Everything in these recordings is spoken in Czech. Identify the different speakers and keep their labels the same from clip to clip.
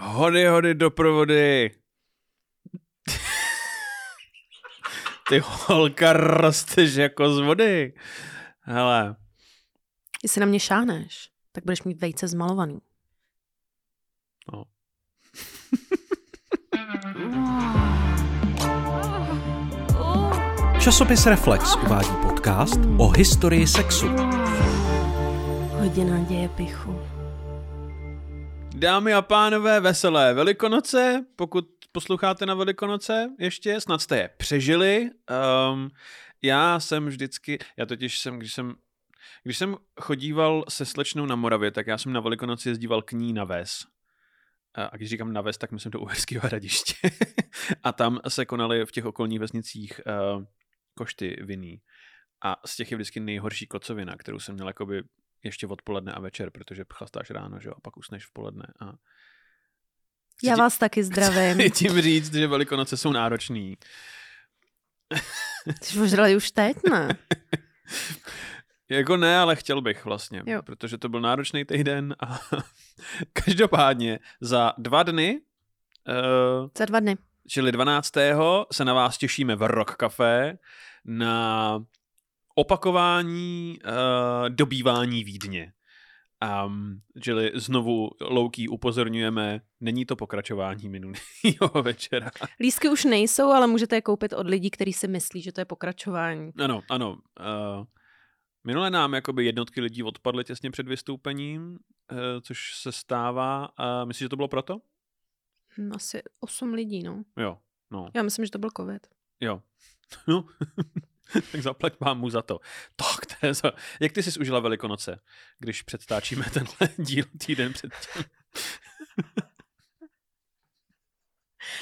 Speaker 1: Hody, hody, doprovody. Ty holka rosteš jako z vody. Hele.
Speaker 2: Jestli na mě šáhneš, tak budeš mít vejce zmalovaný.
Speaker 1: No.
Speaker 3: Časopis Reflex uvádí podcast o historii sexu.
Speaker 2: Hodina děje pichu.
Speaker 1: Dámy a pánové, veselé Velikonoce, pokud posloucháte na Velikonoce ještě, snad jste je přežili. Um, já jsem vždycky, já totiž jsem, když jsem když jsem chodíval se slečnou na Moravě, tak já jsem na Velikonoci jezdíval k ní na Ves. A když říkám na Ves, tak myslím do Uherského hradiště. a tam se konaly v těch okolních vesnicích uh, košty vinný. A z těch je vždycky nejhorší kocovina, kterou jsem měl jakoby ještě odpoledne a večer, protože chlastáš ráno, že jo, a pak usneš v poledne. A...
Speaker 2: Já vás taky zdravím.
Speaker 1: Chci tím říct, že Velikonoce jsou náročný.
Speaker 2: Jsi ožrali už teď, ne?
Speaker 1: Jako ne, ale chtěl bych vlastně,
Speaker 2: Jo.
Speaker 1: protože to byl náročný týden a každopádně za dva dny, uh,
Speaker 2: Za dva dny.
Speaker 1: čili 12. se na vás těšíme v Rock Café na opakování uh, dobývání Vídně. Um, čili znovu Louký upozorňujeme, není to pokračování minulého večera.
Speaker 2: Lístky už nejsou, ale můžete je koupit od lidí, kteří si myslí, že to je pokračování.
Speaker 1: Ano, ano. Uh, minule nám jakoby jednotky lidí odpadly těsně před vystoupením, uh, což se stává. Uh, myslíš, že to bylo proto?
Speaker 2: Hm, Asi osm lidí, no.
Speaker 1: Jo, no,
Speaker 2: Já myslím, že to byl covid.
Speaker 1: jo. No, tak zaplať mu za to. Tak, to je za... Jak ty jsi užila Velikonoce, když předstáčíme tenhle díl týden předtím?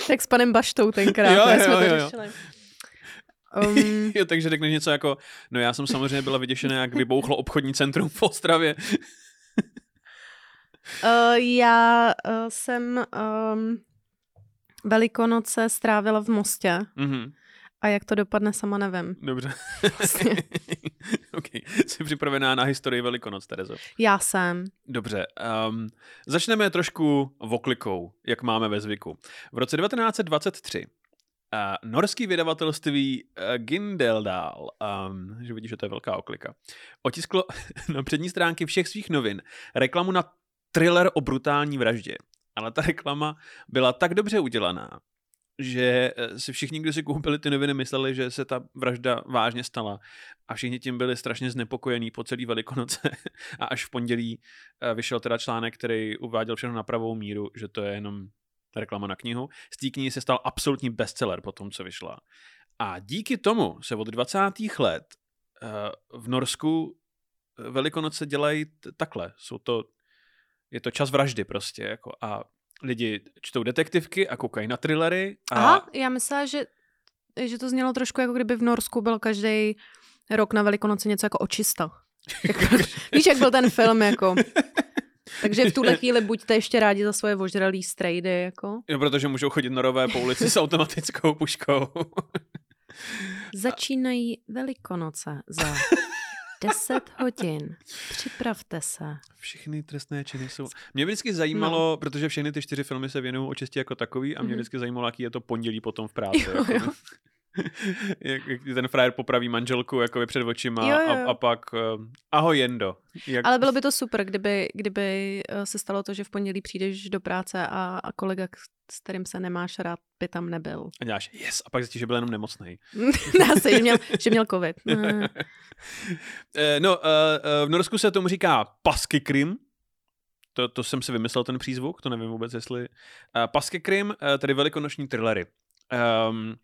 Speaker 2: Tak s panem Baštou tenkrát,
Speaker 1: Jo,
Speaker 2: ne,
Speaker 1: jo,
Speaker 2: jsme to
Speaker 1: jo, jo.
Speaker 2: řešili. Um,
Speaker 1: jo, takže řekneš něco jako, no já jsem samozřejmě byla vyděšená, jak vybouchlo obchodní centrum v Ostravě.
Speaker 2: uh, já uh, jsem um, Velikonoce strávila v Mostě
Speaker 1: Mhm,
Speaker 2: a jak to dopadne, sama nevím.
Speaker 1: dobře.
Speaker 2: Vlastně.
Speaker 1: OK, jsi připravená na historii Velikonoc, Terezo.
Speaker 2: Já jsem.
Speaker 1: Dobře, um, začneme trošku voklikou, jak máme ve zvyku. V roce 1923 uh, norský vydavatelství uh, Gindeldal, um, že vidíš, že to je velká oklika, otisklo na přední stránky všech svých novin reklamu na thriller o brutální vraždě. Ale ta reklama byla tak dobře udělaná, že eh, si všichni, kdo si koupili ty noviny, mysleli, že se ta vražda vážně stala a všichni tím byli strašně znepokojení po celý Velikonoce a až v pondělí eh, vyšel teda článek, který uváděl všechno na pravou míru, že to je jenom reklama na knihu. Z té knihy se stal absolutní bestseller po tom, co vyšla. A díky tomu se od 20. let eh, v Norsku Velikonoce dělají takhle. Jsou to, je to čas vraždy prostě. Jako a lidi čtou detektivky a koukají na thrillery. A
Speaker 2: Aha, já myslela, že, že to znělo trošku jako kdyby v Norsku byl každý rok na Velikonoce něco jako očista. Jako, víš, jak byl ten film, jako. Takže v tuhle chvíli buďte ještě rádi za svoje ožralý strejdy, jako.
Speaker 1: Jo, protože můžou chodit norové po ulici s automatickou puškou.
Speaker 2: Začínají Velikonoce za 10 hodin. Připravte se.
Speaker 1: Všechny trestné činy jsou... Mě vždycky zajímalo, no. protože všechny ty čtyři filmy se věnují očistě jako takový a mě
Speaker 2: Mhm.
Speaker 1: vždycky zajímalo, jaký je to pondělí potom v práci.
Speaker 2: Jo,
Speaker 1: jako.
Speaker 2: jo.
Speaker 1: jak, jak ten frajer popraví manželku jako před očima
Speaker 2: Jo, jo,
Speaker 1: A, a pak uh, ahoj Jendo. Jak...
Speaker 2: Ale bylo by to super, kdyby, kdyby eh, se stalo to, že v pondělí přijdeš do práce a, a kolega, s kterým se nemáš rád, by tam nebyl.
Speaker 1: A děláš yes a pak zjistíš, že byl jenom nemocný.
Speaker 2: Dá se, že měl, že měl covid. Ne.
Speaker 1: Eh, no, eh, v Norsku se tomu říká pasky krim. To, to jsem si vymyslel ten přízvuk, to nevím vůbec, jestli... Uh, pasky krim, uh, tedy velikonoční thrillery. Um,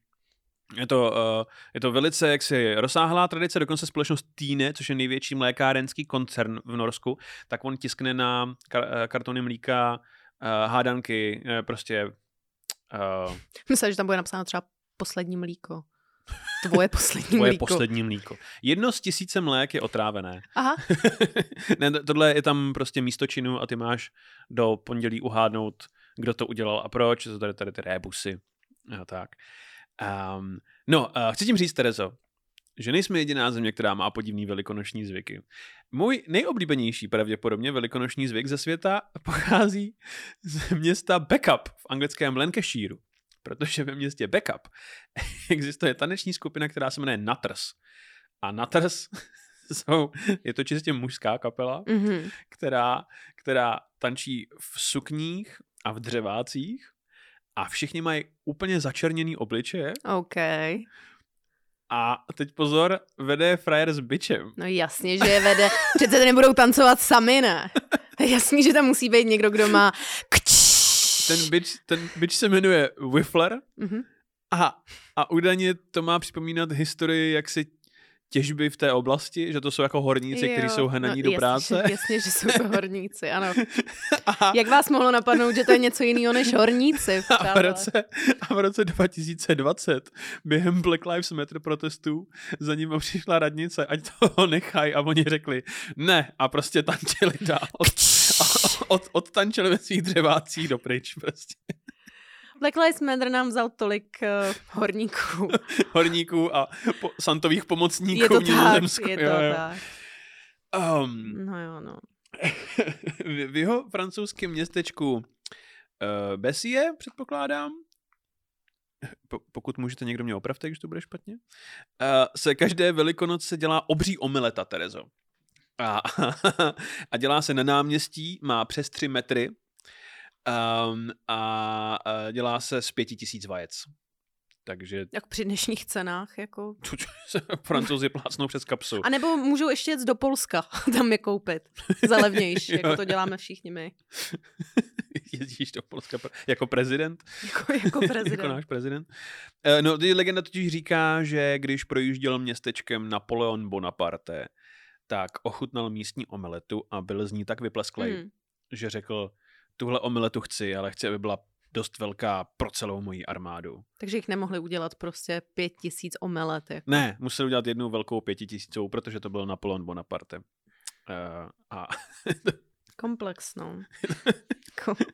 Speaker 1: je to, uh, je to velice jaksi rozsáhlá tradice, dokonce společnost Týne, což je největší mlékárenský koncern v Norsku, tak on tiskne na kar- eh, kartony mlíka uh, hádanky, eh, prostě uh,
Speaker 2: Myslím, že tam bude napsáno třeba poslední mlíko. Tvoje poslední
Speaker 1: tvoje
Speaker 2: mlíko.
Speaker 1: poslední mlíko. Jedno z tisíce mlék je otrávené.
Speaker 2: Aha,
Speaker 1: ne, to- tohle je tam prostě místo činu a ty máš do pondělí uhádnout, kdo to udělal a proč, jsou tady, tady ty rébusy a tak. Um, no, uh, chci tím říct, Terezo, že nejsme jediná země, která má podivný velikonoční zvyky. Můj nejoblíbenější pravděpodobně velikonoční zvyk ze světa pochází z města Backup v anglickém Lancashire, protože ve městě Backup existuje taneční skupina, která se jmenuje Nutters. A Nutters jsou, je to čistě mužská kapela,
Speaker 2: Mhm.
Speaker 1: která, která tančí v sukních a v dřevácích a všichni mají úplně začerněný obličeje
Speaker 2: OK.
Speaker 1: a teď pozor, vede je frajer s bičem.
Speaker 2: No jasně, že je vede. Přece nebudou tancovat sami, ne? Jasně, že tam musí být někdo, kdo má kč.
Speaker 1: Ten bič, ten bič se jmenuje Whiffler
Speaker 2: Mhm.
Speaker 1: a, a údajně to má připomínat historii jaksi těžby v té oblasti, že to jsou jako horníci, kteří jsou hnaní do
Speaker 2: jasně,
Speaker 1: práce.
Speaker 2: Jasně, že jsou to horníci, ano.
Speaker 1: A,
Speaker 2: Jak vás mohlo napadnout, že to je něco jiného než horníci?
Speaker 1: a, v roce, a v roce 2020 během Black Lives Matter protestů za nimi přišla radnice, ať toho nechají a oni řekli ne a prostě tančili dál. A od, odtančili ve svých dřevácích dopryč prostě.
Speaker 2: Black Lives Matter nám vzal tolik uh, horníků.
Speaker 1: Horníků a po, santových pomocníků
Speaker 2: Je to
Speaker 1: v Nizozemsku.
Speaker 2: je to
Speaker 1: Jo, jo.
Speaker 2: tak.
Speaker 1: Um,
Speaker 2: No jo, no.
Speaker 1: v, jeho francouzském městečku uh, Bessie, předpokládám, po, pokud můžete, někdo mě opravte, když to bude špatně, uh, se každé velikonoce dělá obří omeleta, Terezo. A, a dělá se na náměstí, má přes 3 metry um, a, a dělá se z pěti tisíc vajec. Takže
Speaker 2: Jak při dnešních cenách, jako.
Speaker 1: francouzi plácnou přes kapsu.
Speaker 2: A nebo můžou ještě jet do Polska, tam je koupit. Za levnější, jako to děláme všichni my.
Speaker 1: Jezdíš do Polska jako prezident?
Speaker 2: Jako, jako prezident.
Speaker 1: jako náš prezident. Eh, No, legenda totiž říká, že když projížděl městečkem Napoleon Bonaparte, tak ochutnal místní omeletu a byl z ní tak vyplesklej,
Speaker 2: Hmm.
Speaker 1: že řekl, tuhle omeletu chci, ale chci, aby byla dost velká pro celou moji armádu.
Speaker 2: Takže jich nemohli udělat prostě pět tisíc omelet. Jako.
Speaker 1: Ne, musel udělat jednu velkou pětitisícovou, protože to byl Napoleon Bonaparte. Uh, a
Speaker 2: Komplex, no. Ko-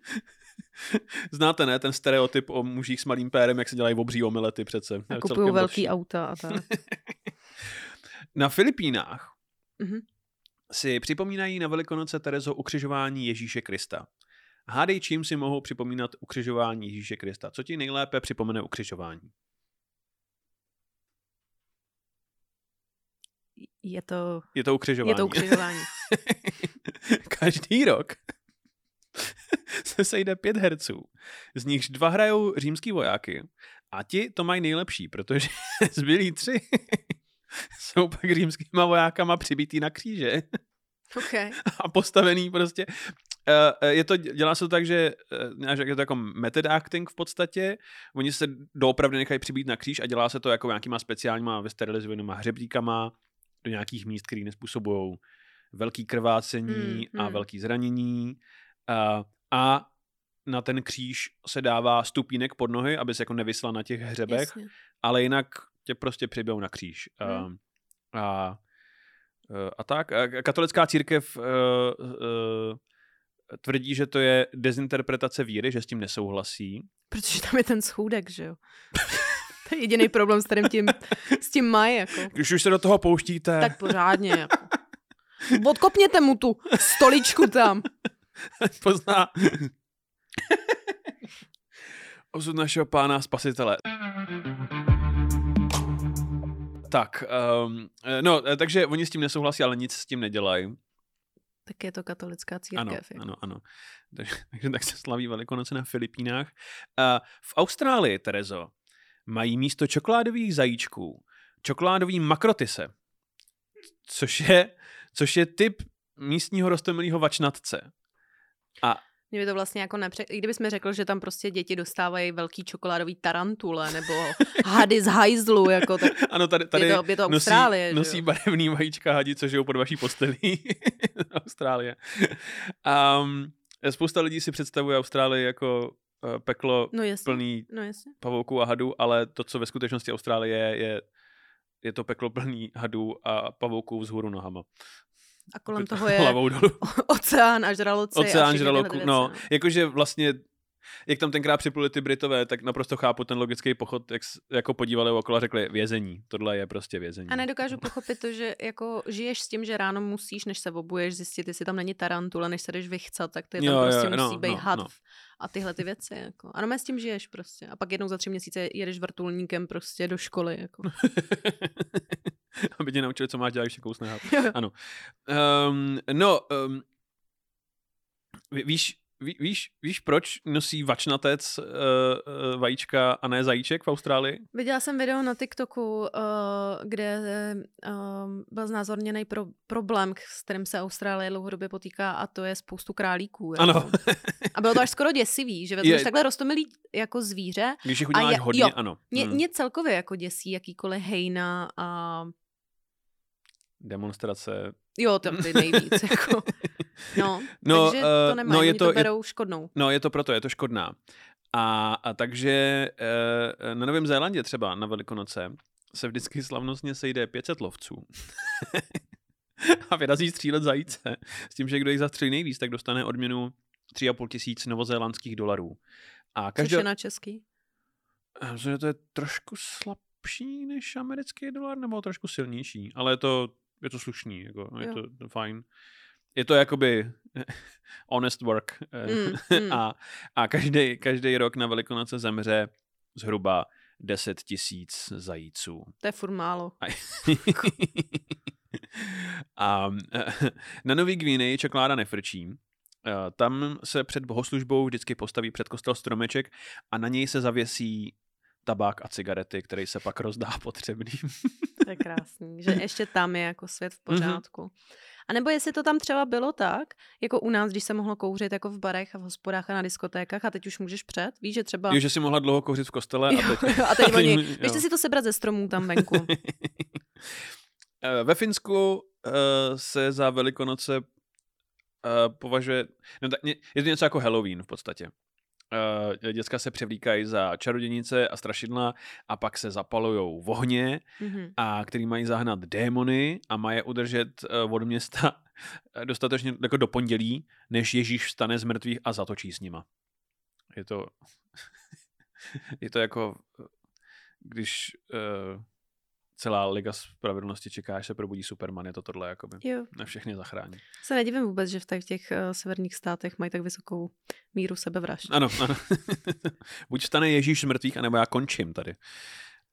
Speaker 1: znáte, ne, ten stereotyp o mužích s malým pérem, jak se dělají obří omelety přece.
Speaker 2: A kupují velký
Speaker 1: lepší.
Speaker 2: auta a tak.
Speaker 1: Na Filipínách
Speaker 2: Mhm.
Speaker 1: si připomínají na Velikonoce Terezo ukřižování Ježíše Krista. Hádej, čím si mohou připomínat ukřižování Ježíše Krista. Co ti nejlépe připomene ukřižování?
Speaker 2: Je to,
Speaker 1: Je to ukřižování.
Speaker 2: je to ukřižování.
Speaker 1: Každý rok se sejde pět herců, z nichž dva hrajou římský vojáky a ti to mají nejlepší, protože zbylí tři jsou pak římskýma vojákama přibítý na kříže.
Speaker 2: OK.
Speaker 1: a postavený prostě. Eh, eh, Je to, dělá se to tak, že eh, je to jako method acting v podstatě. Oni se doopravdy nechají přibít na kříž a dělá se to jako nějakýma speciálníma vysterilizovanýma hřebíkama do nějakých míst, které nespůsobují velký krvácení
Speaker 2: Mm,
Speaker 1: a
Speaker 2: mm.
Speaker 1: velký zranění. A, a na ten kříž se dává stupínek pod nohy, aby se jako nevysla na těch hřebech
Speaker 2: Jasně.
Speaker 1: ale jinak tě prostě přibijou na kříž.
Speaker 2: Hmm.
Speaker 1: A, a, a tak. A katolická církev uh, uh, tvrdí, že to je dezinterpretace víry, že s tím nesouhlasí.
Speaker 2: Protože tam je ten schůdek, že jo. to je jediný problém, s kterým tím, s tím mají, jako.
Speaker 1: Když už se do toho pouštíte,
Speaker 2: Tak pořádně, jako. Odkopněte mu tu stoličku tam.
Speaker 1: pozná osud našeho pána spasitele. Tak, um, no, eh, takže oni s tím nesouhlasí, ale nic s tím nedělají.
Speaker 2: Tak je to katolická
Speaker 1: Ano,
Speaker 2: církev. jako.
Speaker 1: ano, ano. Takže, takže tak se slaví Velikonoce na Filipínách. Uh, v Austrálii, Terezo, mají místo čokoládových zajíčků čokoládový makrotise, což je, což je typ místního rostomilého vačnatce. A
Speaker 2: Mě by to vlastně jako nepře... I kdybychom řekl, že tam prostě děti dostávají velký čokoládový tarantule nebo hady z hajzlu, jako tak
Speaker 1: ano, tady, tady
Speaker 2: je to, je to
Speaker 1: nosí,
Speaker 2: Austrálie,
Speaker 1: nosí
Speaker 2: že
Speaker 1: barevný vajíčka hadi, co žijou pod vaší postelí. Austrálie. Um, spousta lidí si představuje Austrálii jako uh, peklo
Speaker 2: No jasně,
Speaker 1: plný
Speaker 2: no jasně.
Speaker 1: pavouků a hadů, ale to, co ve skutečnosti Austrálie je, je, je to peklo plný hadů a pavouků vzhůru nohama.
Speaker 2: A kolem toho je oceán a žraloci. a
Speaker 1: Oceán
Speaker 2: tyhle
Speaker 1: žraloků,
Speaker 2: věci,
Speaker 1: no. Jakože vlastně jak tam tenkrát připluli ty Britové, tak naprosto chápu ten logický pochod, jak jako podívali okolo a řekli vězení. Tohle je prostě vězení.
Speaker 2: A nedokážu pochopit to, že jako žiješ s tím, že ráno musíš, než se obuješ, zjistit, jestli tam není tarantula, než se jdeš vychcat, tak to je tam
Speaker 1: Jo, jo,
Speaker 2: prostě
Speaker 1: no,
Speaker 2: musí být
Speaker 1: no,
Speaker 2: had
Speaker 1: no.
Speaker 2: a tyhle ty věci. Jako. Ano, s tím žiješ prostě. A pak jednou za tři měsíce jedeš vrtulníkem prostě do školy. Jako.
Speaker 1: Aby tě naučili, co máš dělat, když se kousne had.
Speaker 2: Jo.
Speaker 1: Ano. Um, no, um, ví- víš, ví, víš, víš, proč nosí vačnatec uh, uh, vajíčka a ne zajíček v Austrálii?
Speaker 2: Viděla jsem video na TikToku, uh, kde uh, byl znázorněný pro, problém, s kterým se Austrálie dlouhodobě potýká a to je spoustu králíků. Jako.
Speaker 1: Ano.
Speaker 2: A bylo to až skoro děsivý, že vezmeš
Speaker 1: Je-
Speaker 2: takhle rostomilý jako zvíře.
Speaker 1: Když jich
Speaker 2: A
Speaker 1: uděláš
Speaker 2: je-
Speaker 1: hodně,
Speaker 2: jo.
Speaker 1: ano.
Speaker 2: Mě,
Speaker 1: Hmm.
Speaker 2: mě celkově jako děsí jakýkoliv hejna a
Speaker 1: Demonstrace.
Speaker 2: jo, to ty nejvíc. jako. No,
Speaker 1: No,
Speaker 2: takže
Speaker 1: eh,
Speaker 2: to nemají,
Speaker 1: no, je to-
Speaker 2: to,
Speaker 1: je-
Speaker 2: berou škodnou.
Speaker 1: No, je to proto, je to škodná. A, a takže e, na Novém Zélandě třeba na Velikonoce se vždycky slavnostně sejde 500 lovců a vyrazí střílet zajíce s tím, že kdo jich zastřelí nejvíc, tak dostane odměnu 3,5 tisíc novozélandských dolarů. A
Speaker 2: Což
Speaker 1: každý...
Speaker 2: je na český.
Speaker 1: Já Myslím, že to je trošku slabší než americký dolar, nebo trošku silnější, ale je to, je to slušný, jako, je
Speaker 2: Jo.
Speaker 1: to fajn. Je to jakoby honest work. eh,
Speaker 2: Mm, mm.
Speaker 1: A, a každý, každý rok na Velikonoce zemře zhruba 10 tisíc zajíců.
Speaker 2: To je furt málo.
Speaker 1: A, a eh, na Nový Gvineji čokoláda nefrčí. Eh, Tam se před bohoslužbou vždycky postaví před kostel stromeček a na něj se zavěsí tabák a cigarety, který se pak rozdá potřebným.
Speaker 2: To je krásný, že ještě tam je jako svět v
Speaker 1: Mhm.
Speaker 2: pořádku. A nebo jestli to tam třeba bylo tak, jako u nás, když se mohlo kouřit jako v barech a v hospodách a na diskotékách a teď už můžeš před, víš, že třeba...
Speaker 1: Jo, že si mohla dlouho kouřit v kostele a teď...
Speaker 2: jo, a teď oni,
Speaker 1: jo.
Speaker 2: běžte si to sebrat ze stromů tam venku.
Speaker 1: Eh, Ve Finsku eh, se za Velikonoce eh, považuje, no, tak, je to něco jako Halloween v podstatě. Uh, děcka se převlíkají za čarodějnice a strašidla a pak se zapalujou v ohně,
Speaker 2: Mhm.
Speaker 1: a který mají zahnat démony a mají je udržet uh, od města eh, dostatečně jako do pondělí, než Ježíš vstane z mrtvých a zatočí s nima. Je to, je to jako, když uh, celá Liga spravedlnosti čeká, až se probudí Superman, je to tohle, jakoby.
Speaker 2: Jo.
Speaker 1: Na všechny zachrání.
Speaker 2: Se nedivím vůbec, že v těch, těch uh, severních státech mají tak vysokou míru sebevražd.
Speaker 1: Ano, ano. Buď vstane Ježíš z mrtvých, anebo já končím tady.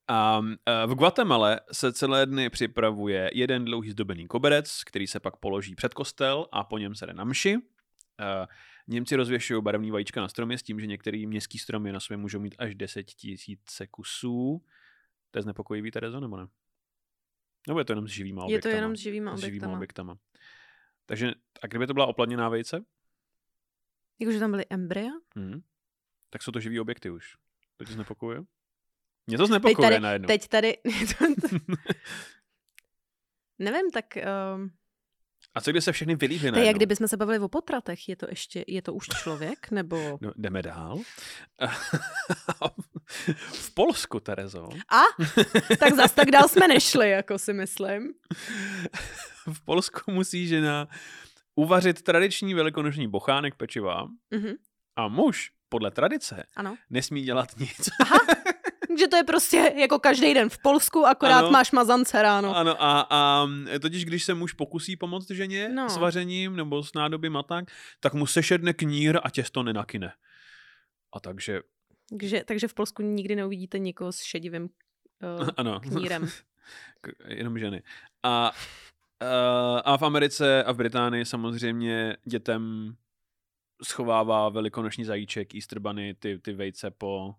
Speaker 1: A eh, v Guatemala se celé dny připravuje jeden dlouhý zdobený koberec, který se pak položí před kostel a po něm se jde na mši. Eh, Němci rozvěšují barevný vajíčka na stromy s tím, že některý městský stromy na sobě můžou mít až 10 tisíce kusů. To je znepokojivý, Terezo, nebo ne? Nebo je to jenom s živýma
Speaker 2: Je to
Speaker 1: objektama?
Speaker 2: jenom s živýma
Speaker 1: S živýma
Speaker 2: objektama.
Speaker 1: objektama. Takže, a kdyby to byla opladněná vejce,
Speaker 2: Jakože tam byly embrya?
Speaker 1: Hmm. Tak jsou to živý objekty už. To tě znepokojuje? Mě to znepokojuje
Speaker 2: tady-
Speaker 1: najednou.
Speaker 2: Teď tady... Nevím, tak... Um,
Speaker 1: A co když se všechny vylíhly
Speaker 2: to je
Speaker 1: najednou?
Speaker 2: jak kdybychom se bavili o potratech. Je to ještě, je to už člověk? Nebo...
Speaker 1: No, jdeme dál. v Polsku, Terezo,
Speaker 2: A? Tak zas tak dál jsme nešli, jako si myslím.
Speaker 1: v Polsku musí žena uvařit tradiční velikonoční bochánek pečiva
Speaker 2: Mhm.
Speaker 1: a muž, podle tradice,
Speaker 2: Ano.
Speaker 1: nesmí dělat nic.
Speaker 2: Že to je prostě jako každý den v Polsku, akorát
Speaker 1: Ano.
Speaker 2: máš mazance ráno.
Speaker 1: Ano, a, a totiž když se muž pokusí pomoct ženě
Speaker 2: No.
Speaker 1: s vařením nebo s nádobím a tak, tak mu sešedne knír a těsto nenakyne. A takže,
Speaker 2: Takže, takže v Polsku nikdy neuvidíte nikoho s šedivým uh,
Speaker 1: ano,
Speaker 2: knírem.
Speaker 1: Jenom ženy. A, uh, a v Americe a v Británii samozřejmě dětem schovává velikonoční zajíček, Easter bunny, ty, ty vejce po,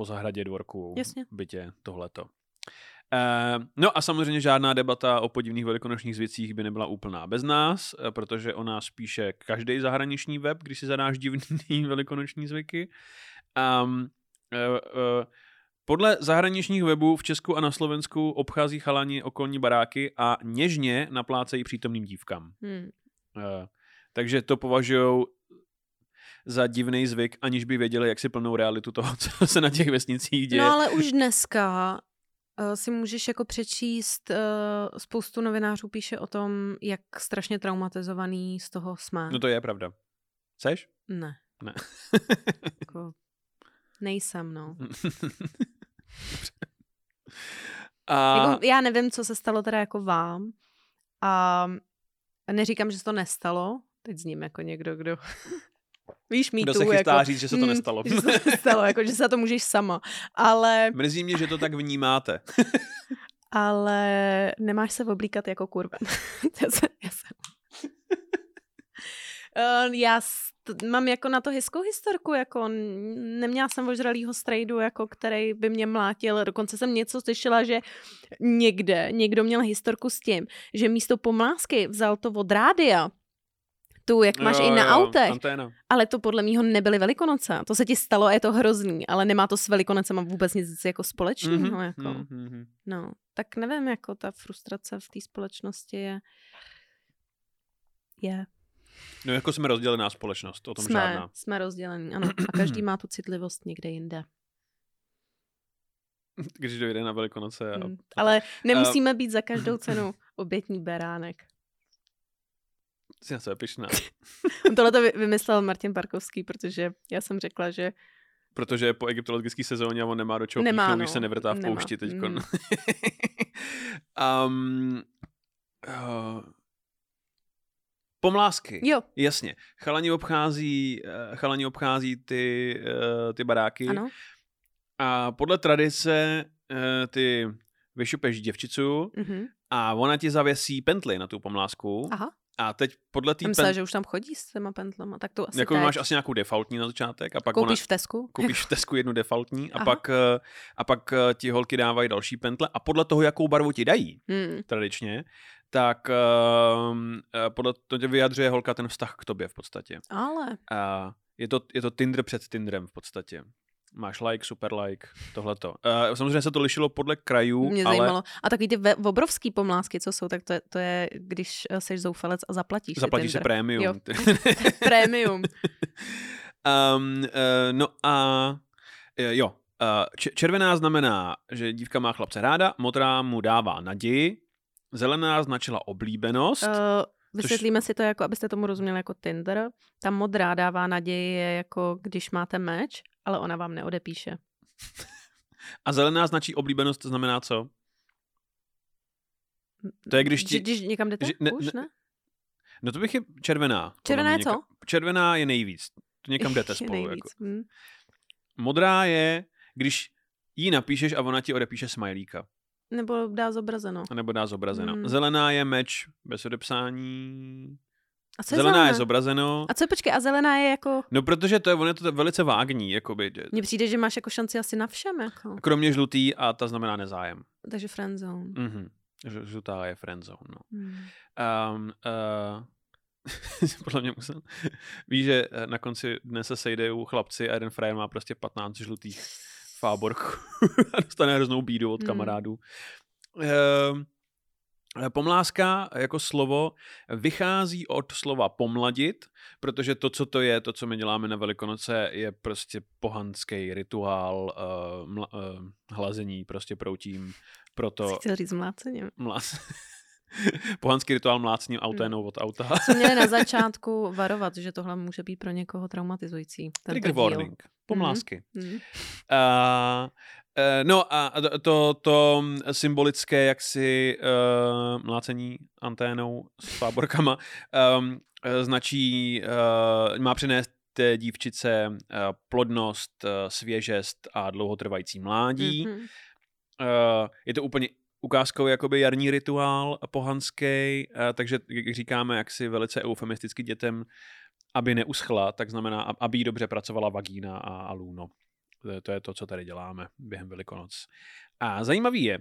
Speaker 1: po zahradě dvorku,
Speaker 2: Jasně.
Speaker 1: bytě, tohleto. Uh, no a samozřejmě žádná debata o podivných velikonočních zvicích by nebyla úplná bez nás, eh, protože o nás píše každý zahraniční web, když si zadáš divný velikonoční zvyky. Um, uh, uh, podle zahraničních webů v Česku a na Slovensku obchází chalani okolní baráky a něžně naplácejí přítomným dívkám.
Speaker 2: Hmm.
Speaker 1: Uh, takže to považují za divný zvyk, aniž by věděli, jak si plnou realitu toho, co se na těch vesnicích děje.
Speaker 2: No ale už dneska uh, si můžeš jako přečíst, uh, spoustu novinářů píše o tom, jak strašně traumatizovaný z toho jsme.
Speaker 1: no to je pravda. Seš?
Speaker 2: Ne.
Speaker 1: Ne.
Speaker 2: Jako, nejsem, no.
Speaker 1: A...
Speaker 2: Jako, já nevím, co se stalo teda jako vám. A neříkám, že se to nestalo. Teď zním jako někdo, kdo... Víš, mý
Speaker 1: Kdo se chystá
Speaker 2: jako,
Speaker 1: říct, že se to
Speaker 2: mm,
Speaker 1: nestalo.
Speaker 2: Že se to nestalo, jako, že se to můžeš sama. Ale,
Speaker 1: Mrzí mě, že to tak vnímáte.
Speaker 2: ale nemáš se oblíkat jako kurva. já jsem, já jsem. Eh, já mám jako na to hezkou historku, jako neměla jsem ožralýho strejdu, jako který by mě mlátil, dokonce jsem něco slyšela, že někde někdo měl historku s tím, že místo pomlásky vzal to od rádia, tu, jak máš
Speaker 1: Jo,
Speaker 2: i na
Speaker 1: jo,
Speaker 2: autech,
Speaker 1: Anténa.
Speaker 2: ale to podle mýho nebyly velikonoce. To se ti stalo a je to hrozný, ale nemá to s velikonocema vůbec nic jako společného.
Speaker 1: Mhm,
Speaker 2: Jako.
Speaker 1: mhm, mhm.
Speaker 2: No, tak nevím, jako ta frustrace v té společnosti je... Je.
Speaker 1: No jako jsme rozdělená společnost, o tom
Speaker 2: Jsme,
Speaker 1: žádná.
Speaker 2: jsme rozdělení, ano. A každý má tu citlivost někde jinde.
Speaker 1: Když dojde na Velikonoce. A...
Speaker 2: Hmm. Ale nemusíme být za každou cenu obětní beránek.
Speaker 1: Jsi na sebe pyšná.
Speaker 2: Tohle to vymyslel Martin Parkovský, protože já jsem řekla, že
Speaker 1: Protože je po egyptologické sezóně a on nemá do čeho
Speaker 2: Nemá,
Speaker 1: píchnout,
Speaker 2: no.
Speaker 1: když se nevrtá v
Speaker 2: Nemá.
Speaker 1: poušti teď.
Speaker 2: Mm.
Speaker 1: um, uh, pomlásky.
Speaker 2: jo,
Speaker 1: Jasně. Chalani obchází, eh, chalani obchází ty, eh, ty baráky.
Speaker 2: ano.
Speaker 1: A podle tradice eh, ty vyšupeš děvčicu
Speaker 2: Mhm.
Speaker 1: a ona ti zavěsí pentli na tu pomlásku.
Speaker 2: Aha,
Speaker 1: A teď podle té
Speaker 2: myslela,
Speaker 1: pentli,
Speaker 2: že už tam chodí s těma pentlema, tak to asi
Speaker 1: jako
Speaker 2: teď.
Speaker 1: máš asi nějakou defaultní na začátek a pak
Speaker 2: Koupíš
Speaker 1: ona,
Speaker 2: v Tesku?
Speaker 1: koupíš v Tesku jednu defaultní a
Speaker 2: Aha.
Speaker 1: pak, eh, a pak eh, ti holky dávají další pentle a podle toho, jakou barvu ti dají
Speaker 2: Hmm.
Speaker 1: tradičně, tak um, podle to tě vyjadřuje holka ten vztah k tobě v podstatě.
Speaker 2: Ale,
Speaker 1: A je to, je to Tinder před Tinderem v podstatě. Máš like, super like, tohleto. Uh, samozřejmě se to lišilo podle krajů,
Speaker 2: mě
Speaker 1: ale
Speaker 2: zajímalo. A takový ty ve- obrovský pomlásky, co jsou, tak to je, to je když eh, seš zoufalec a zaplatíš
Speaker 1: zaplatíš se prémium.
Speaker 2: Jo. Prémium.
Speaker 1: um, uh, no a uh, jo, uh, červená znamená, že dívka má chlapce ráda, modrá mu dává naději, zelená značila oblíbenost.
Speaker 2: Uh, vysvětlíme si to, jako, abyste tomu rozuměli jako Tinder. Ta modrá dává naději, je jako když máte meč, ale ona vám neodepíše.
Speaker 1: A zelená značí oblíbenost, to znamená co? To je, když ti-
Speaker 2: Že, když někam jdete?
Speaker 1: že- ne-
Speaker 2: Už
Speaker 1: ne-? No to bych je červená.
Speaker 2: Červená je co?
Speaker 1: někam- Červená je nejvíc. To někam jdete spolu.
Speaker 2: nejvíc.
Speaker 1: Jako.
Speaker 2: Hm.
Speaker 1: Modrá je, když jí napíšeš a ona ti odepíše smajlíka.
Speaker 2: Nebo dá zobrazeno.
Speaker 1: Nebo dá zobrazeno.
Speaker 2: Hmm.
Speaker 1: Zelená je meč bez odepsání.
Speaker 2: A co je
Speaker 1: Zelená
Speaker 2: zelená?
Speaker 1: je zobrazeno.
Speaker 2: A co je, počkej, a zelená je jako...
Speaker 1: No protože to je, on je to velice vágní, jakoby.
Speaker 2: Mně přijde, že máš jako šanci asi na všem, jako.
Speaker 1: Kromě žlutý a ta znamená nezájem.
Speaker 2: Takže friendzone.
Speaker 1: Mhm. Žlutá je friendzone, no.
Speaker 2: Hmm.
Speaker 1: Um, uh, podle mě musel. Víš, že eh, na konci dne se sejdou chlapci a jeden frajer má prostě 15 žlutých fáborků a dostane hroznou bídu od
Speaker 2: Hmm.
Speaker 1: kamarádů. Um, Pomláska jako slovo vychází od slova pomladit, protože to, co to je, to, co my děláme na Velikonoce, je prostě pohanský rituál uh, mla, uh, hlazení prostě proutím. Proto
Speaker 2: Jsi chtěl říct mlácením.
Speaker 1: mlás... pohanský rituál mlácním
Speaker 2: Hmm.
Speaker 1: auténou od auta.
Speaker 2: Co měli na začátku varovat, že tohle může být pro někoho traumatizující.
Speaker 1: Trigger
Speaker 2: díl.
Speaker 1: warning. Pomlásky.
Speaker 2: Hmm.
Speaker 1: Uh, uh, no a to, to, symbolické jaksi uh, mlácení anténou s fáborkama um, eh, značí, uh, má přinést té dívčice uh, plodnost, uh, svěžest a dlouhotrvající mládí.
Speaker 2: Mhm.
Speaker 1: Uh, je to úplně ukázkový jakoby jarní rituál pohanský, uh, takže jak říkáme, jak si velice eufemisticky dětem, aby neuschla, tak znamená, ab- aby jí dobře pracovala vagína a, a lůno. To je, to je to, co tady děláme během Velikonoc. A zajímavý je,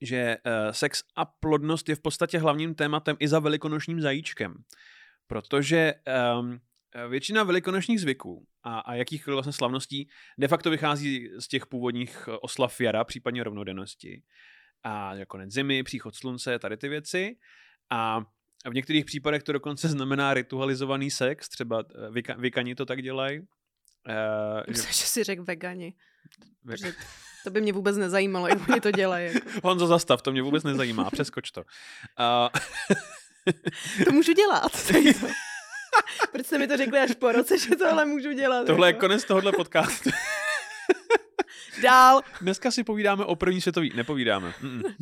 Speaker 1: že uh, sex a plodnost je v podstatě hlavním tématem i za velikonočním zajíčkem. Protože um, většina velikonočních zvyků a, a jakýchkoliv vlastně slavností de facto vychází z těch původních eh, oslav jara, případně rovnodennosti. A jako konec zimy, příchod slunce, tady ty věci. A v některých případech to dokonce znamená ritualizovaný sex, třeba eh, vyka, vykani to tak dělají. Uh,
Speaker 2: Myslím, že si řekl vegani. Že to by mě vůbec nezajímalo, jak oni to dělají. Jako.
Speaker 1: Honzo, zastav, to mě vůbec nezajímá, přeskoč to. Uh,
Speaker 2: To můžu dělat. to. Proč jste mi to řekli až po roce, že tohle můžu dělat?
Speaker 1: Tohle je
Speaker 2: jako?
Speaker 1: konec tohohle podcastu.
Speaker 2: Dál.
Speaker 1: Dneska si povídáme o první světový. Nepovídáme. Mm-mm.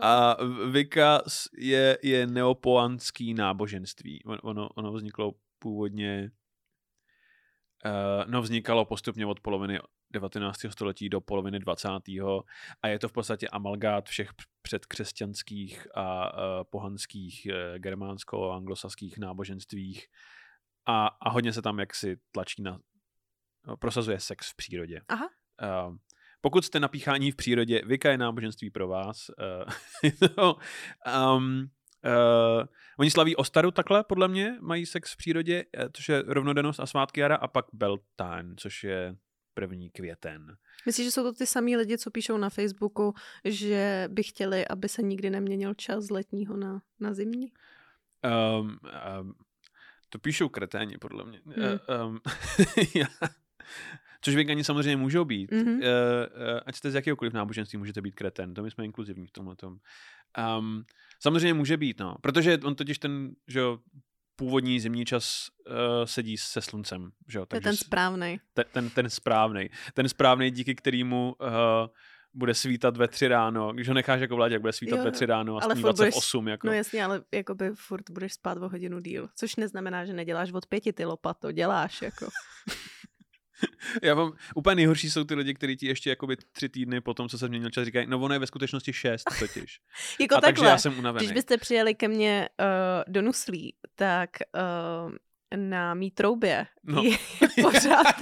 Speaker 1: A Vika je, je neopoanský náboženství. On- Ono, ono vzniklo původně, uh, no vznikalo postupně od poloviny 19. století do poloviny 20. a je to v podstatě amalgát všech předkřesťanských a uh, pohanských uh, germánsko-anglosaských náboženstvích a, a hodně se tam jaksi tlačí na, no, prosazuje sex v přírodě.
Speaker 2: Aha.
Speaker 1: Uh, pokud jste napíchání v přírodě, Vika je náboženství pro vás. No, um, uh, oni slaví Ostaru takhle, podle mě, mají sex v přírodě, eh, což je rovnodennost a svátky jara, a pak Beltane, což je první květen.
Speaker 2: Myslíš, že jsou to ty samý lidi, co píšou na Facebooku, že by chtěli, aby se nikdy neměnil čas z letního na, na zimní?
Speaker 1: Um, um, to píšou kreténi, podle mě.
Speaker 2: Hmm.
Speaker 1: Uh, um, já- což vegani samozřejmě můžou být.
Speaker 2: Mhm.
Speaker 1: Uh, uh, ať jste z jakéhokoliv náboženství, můžete být kreten. To my jsme inkluzivní v tomhle tom. Um, samozřejmě může být, no. Protože on totiž ten, že jo, původní zimní čas uh, sedí se sluncem, že jo.
Speaker 2: To je
Speaker 1: takže
Speaker 2: ten správný.
Speaker 1: ten, ten, ten správný. Ten správný, díky kterému uh, bude svítat ve tři ráno. Když ho necháš jako vládě, jak bude svítat
Speaker 2: Jo,
Speaker 1: ve tři ráno a
Speaker 2: ale
Speaker 1: snívat se v osm. Jako.
Speaker 2: No jasně, ale jakoby furt budeš spát o hodinu díl. Což neznamená, že neděláš od pěti ty lopato, děláš jako.
Speaker 1: Já mám, úplně nejhorší jsou ty lidi, kteří ti ještě jakoby tři týdny po tom, co se změnil čas, říkají, no ono je ve skutečnosti šest totiž.
Speaker 2: Jako
Speaker 1: a takže
Speaker 2: takhle.
Speaker 1: já jsem unavený.
Speaker 2: Když byste přijeli ke mně uh, do Nuslí, tak uh, na mý troubě
Speaker 1: No.
Speaker 2: je pořád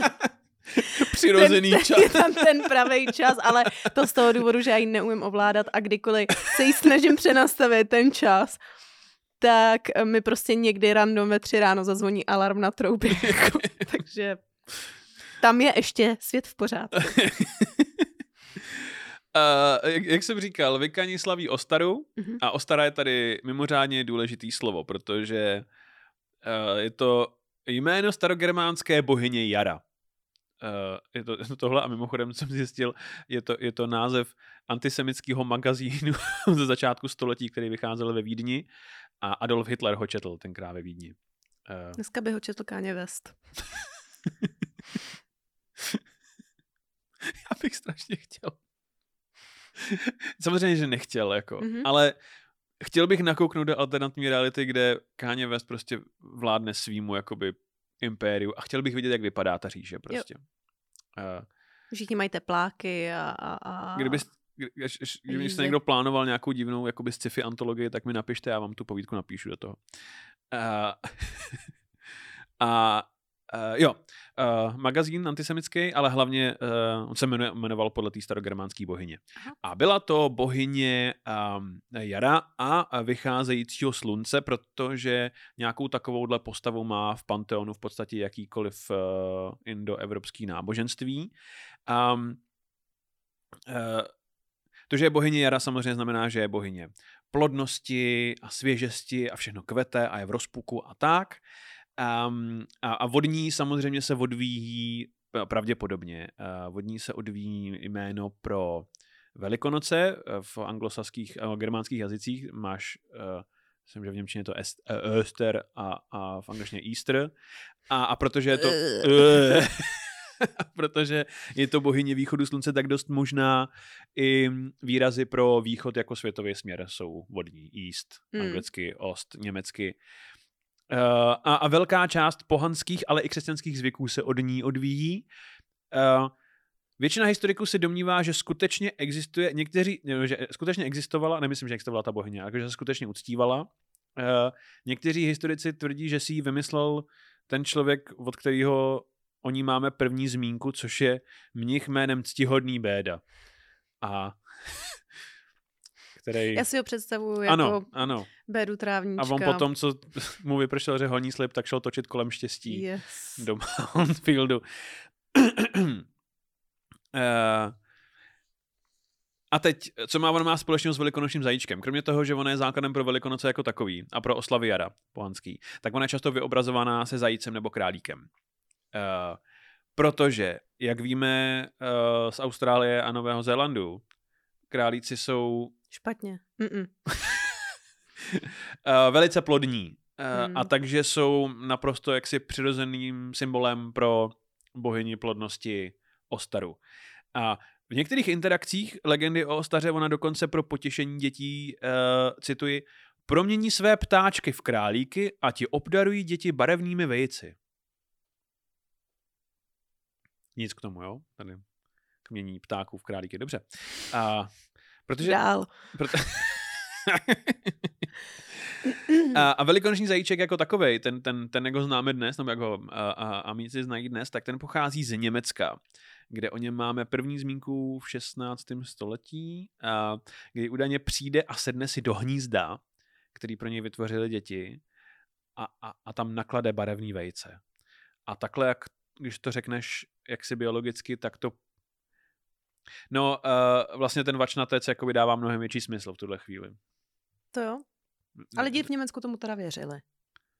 Speaker 1: Přirozený
Speaker 2: ten,
Speaker 1: čas.
Speaker 2: je tam ten pravý čas, ale to z toho důvodu, že já ji neumím ovládat a kdykoliv se jí snažím přenastavit ten čas, tak mi prostě někdy random ve tři ráno zazvoní alarm na troubě. Jako, takže tam je ještě svět v pořádku.
Speaker 1: Uh, jak, jak jsem říkal, Vikani slaví Ostaru
Speaker 2: Mhm.
Speaker 1: a Ostara je tady mimořádně důležitý slovo, protože uh, je to jméno starogermánské bohyně Jara. Uh, je, to, je to tohle a mimochodem jsem zjistil, je to, je to název antisemického magazínu ze začátku století, který vycházel ve Vídni a Adolf Hitler ho četl tenkrát ve Vídni. Uh,
Speaker 2: Dneska by ho četl Káně West.
Speaker 1: já bych strašně chtěl. Samozřejmě, že nechtěl, jako,
Speaker 2: Mhm.
Speaker 1: mm-hmm. ale chtěl bych nakouknout do alternativní reality, kde Kanye West prostě vládne svýmu jakoby impériu a chtěl bych vidět, jak vypadá ta říše prostě. Uh,
Speaker 2: Všichni mají tepláky a... a, a...
Speaker 1: kdyby, kdyby někdo plánoval nějakou divnou jakoby sci-fi antologii, tak mi napište, já vám tu povídku napíšu do toho. Uh, a uh, jo, uh, magazín antisemický, ale hlavně uh, on se jmenuje, jmenoval podle té starogermánské bohyně.
Speaker 2: Aha.
Speaker 1: A byla to bohyně um, Jara a vycházejícího slunce, protože nějakou takovouhle postavu má v Panteonu v podstatě jakýkoliv uh, indoevropský náboženství. Um, uh, to, že je bohyně Jara, samozřejmě znamená, že je bohyně plodnosti a svěžesti a všechno kvete a je v rozpuku a tak. Um, a, a vodní samozřejmě se odvíjí pravděpodobně. Uh, vodní se odvíjí jméno pro Velikonoce eh, v anglosaských a germánských jazycích. Máš, uh, myslím, že v Němčině je to est, uh, Öster a, a v angličtině Easter. A, a protože je to... A protože je to bohyně východu slunce, tak dost možná i výrazy pro východ jako světový směr jsou vodní. East,
Speaker 2: Hmm.
Speaker 1: anglicky, ost, německy. Uh, a, a velká část pohanských, ale i křesťanských zvyků se od ní odvíjí. Uh, většina historiků se domnívá, že skutečně existuje, někteří, že skutečně existovala, nemyslím, že existovala ta bohyně, ale že se skutečně uctívala. Uh, někteří historici tvrdí, že si ji vymyslel ten člověk, od kterého o ní máme první zmínku, což je mnich jménem Ctihodný Béda. A který...
Speaker 2: Já si ho představuju jako
Speaker 1: Ano, ano. A
Speaker 2: trávníčka.
Speaker 1: on potom, co mu vypršel řeholní slib, tak šel točit kolem štěstí
Speaker 2: Yes.
Speaker 1: do Mountfieldu. Eh, a teď, co má on má společného s velikonočním zajíčkem? Kromě toho, že ona je základem pro velikonoce jako takový a pro oslavy jara pohanský, tak ona je často vyobrazovaná se zajícem nebo králíkem. Uh, protože, jak víme uh, z Austrálie a Nového Zélandu, králíci jsou
Speaker 2: Špatně. Mm-mm.
Speaker 1: Uh, velice plodní. Uh,
Speaker 2: Hmm.
Speaker 1: A takže jsou naprosto jaksi přirozeným symbolem pro bohyni plodnosti Ostaru. A v některých interakcích legendy o Ostaře ona dokonce pro potěšení dětí, uh, cituji, promění své ptáčky v králíky a ti obdarují děti barevnými vejci. Nic k tomu, jo? Tady kmění ptáků v králíky. Dobře. A, protože...
Speaker 2: Dál.
Speaker 1: Proto... a, a velikonoční zajíček jako takovej, ten, ten, ten jak ho známe dnes, nebo jak ho a, a, amici znají dnes, tak ten pochází z Německa, kde o něm máme první zmínku v 16. století, a, kdy údajně přijde a sedne si do hnízda, který pro něj vytvořili děti a, a, a tam naklade barevný vejce. A takhle, jak, když to řekneš jaksi biologicky, tak to No, uh, vlastně ten vačnatec jakoby dává mnohem větší smysl v tuhle chvíli.
Speaker 2: To jo. Ale lidi v Německu tomu teda věřili.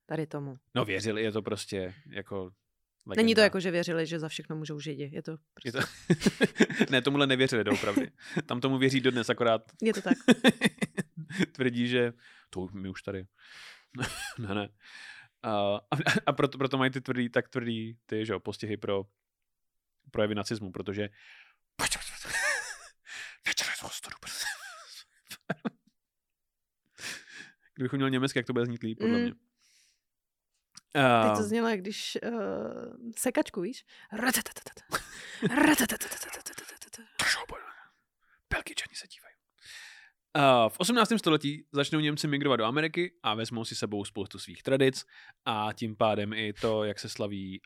Speaker 2: Tady tomu.
Speaker 1: No věřili, je to prostě jako legenda.
Speaker 2: Není to jako, že věřili, že za všechno můžou židi. Je to
Speaker 1: Je
Speaker 2: prostě...
Speaker 1: to... ne, tomuhle nevěřili doopravdy. Tam tomu věří dodnes, akorát
Speaker 2: Je to tak.
Speaker 1: tvrdí, že to my už tady. ne, ne. A, a, a proto, proto mají ty tvrdý, tak tvrdý ty, že jo, postihy pro projevy nacismu, protože prostoru. Kdybych měl německy, jak to bude znít líp, podle
Speaker 2: mm.
Speaker 1: mě. Uh, Teď
Speaker 2: to znělo, jak když uh, sekačku, víš?
Speaker 1: Belgičani se dívají. Uh, v 18. století začnou Němci migrovat do Ameriky a vezmou si sebou spoustu svých tradic a tím pádem i to, jak se slaví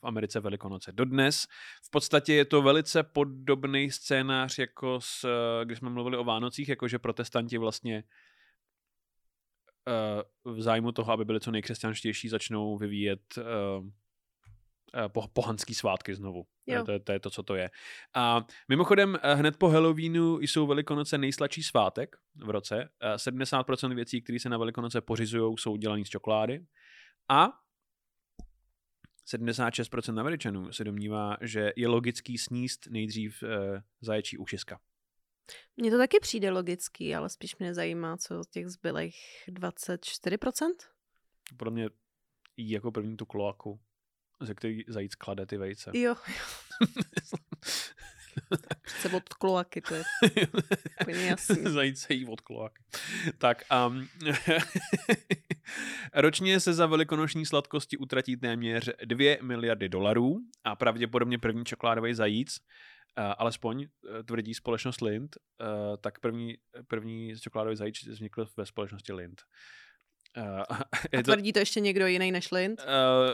Speaker 1: v Americe Velikonoce dodnes. V podstatě je to velice podobný scénář, jako s, uh, když jsme mluvili o Vánocích, jakože protestanti vlastně uh, v zájmu toho, aby byli co nejkřesťanštější, začnou vyvíjet eh, po, pohanský svátky znovu.
Speaker 2: Jo.
Speaker 1: To, je, to je to, co to je. A mimochodem, eh, hned po Halloweenu jsou Velikonoce nejsladší svátek v roce. Eh, 70% věcí, které se na Velikonoce pořizují, jsou dělané z čokolády. A 76% Američanů se domnívá, že je logický sníst nejdřív eh, zaječí ušiska.
Speaker 2: Mně to taky přijde logický, ale spíš mě zajímá, co z těch zbylých 24%?
Speaker 1: Podle mě jí jako první tu kloaku, ze který zajíc klade ty vejce.
Speaker 2: Jo, přece od kloaky, to je úplně jasný.
Speaker 1: Zajít se jí od kloak. Tak um, ročně se za velikonoční sladkosti utratí téměř 2 miliardy dolarů a pravděpodobně první čokoládový zajíc, uh, alespoň uh, tvrdí společnost Lind, uh, tak první, první čokoládový zajíc vznikl ve společnosti Lind. Uh,
Speaker 2: A
Speaker 1: je to,
Speaker 2: tvrdí to ještě někdo jiný než Lind?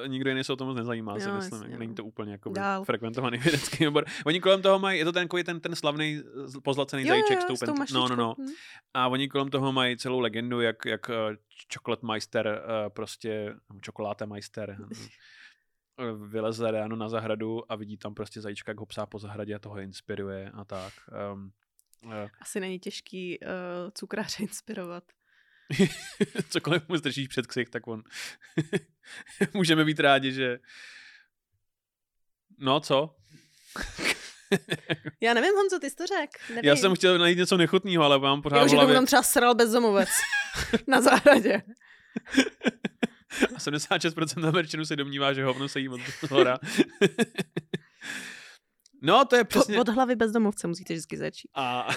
Speaker 1: Uh, nikdo jiný se o tom moc nezajímá, si
Speaker 2: Jo,
Speaker 1: myslím.
Speaker 2: jasně,
Speaker 1: Není
Speaker 2: no.
Speaker 1: to úplně jako frekventovaný vědecký obor. Oni kolem toho mají, je to ten, ten, ten slavný z- pozlacený
Speaker 2: Jo,
Speaker 1: zajíček
Speaker 2: jo,
Speaker 1: s tou
Speaker 2: s tou
Speaker 1: pen- No, no,
Speaker 2: mašličkou.
Speaker 1: no.
Speaker 2: Hm.
Speaker 1: A oni kolem toho mají celou legendu, jak, jak eh, Chocolate Meister eh, prostě, čokoláte Meister eh, vyleze ráno na zahradu a vidí tam prostě zajíčka, jak ho psá po zahradě a toho je inspiruje a tak. Um, eh,
Speaker 2: Asi není těžký uh, cukráře inspirovat.
Speaker 1: cokoliv mu zdržíš před ksich, tak on můžeme být rádi, že no co?
Speaker 2: Já nevím, Honzo, ty jsi to řekl.
Speaker 1: Já jsem chtěl najít něco nechutného, ale mám pořád
Speaker 2: že tomu
Speaker 1: hlavě
Speaker 2: tam třeba sral bezdomovec na zahradě.
Speaker 1: a 76% Američanů se domnívá, že hovno se jí od hora. no, to je přesně...
Speaker 2: od hlavy bezdomovce musíte vždycky začít.
Speaker 1: A...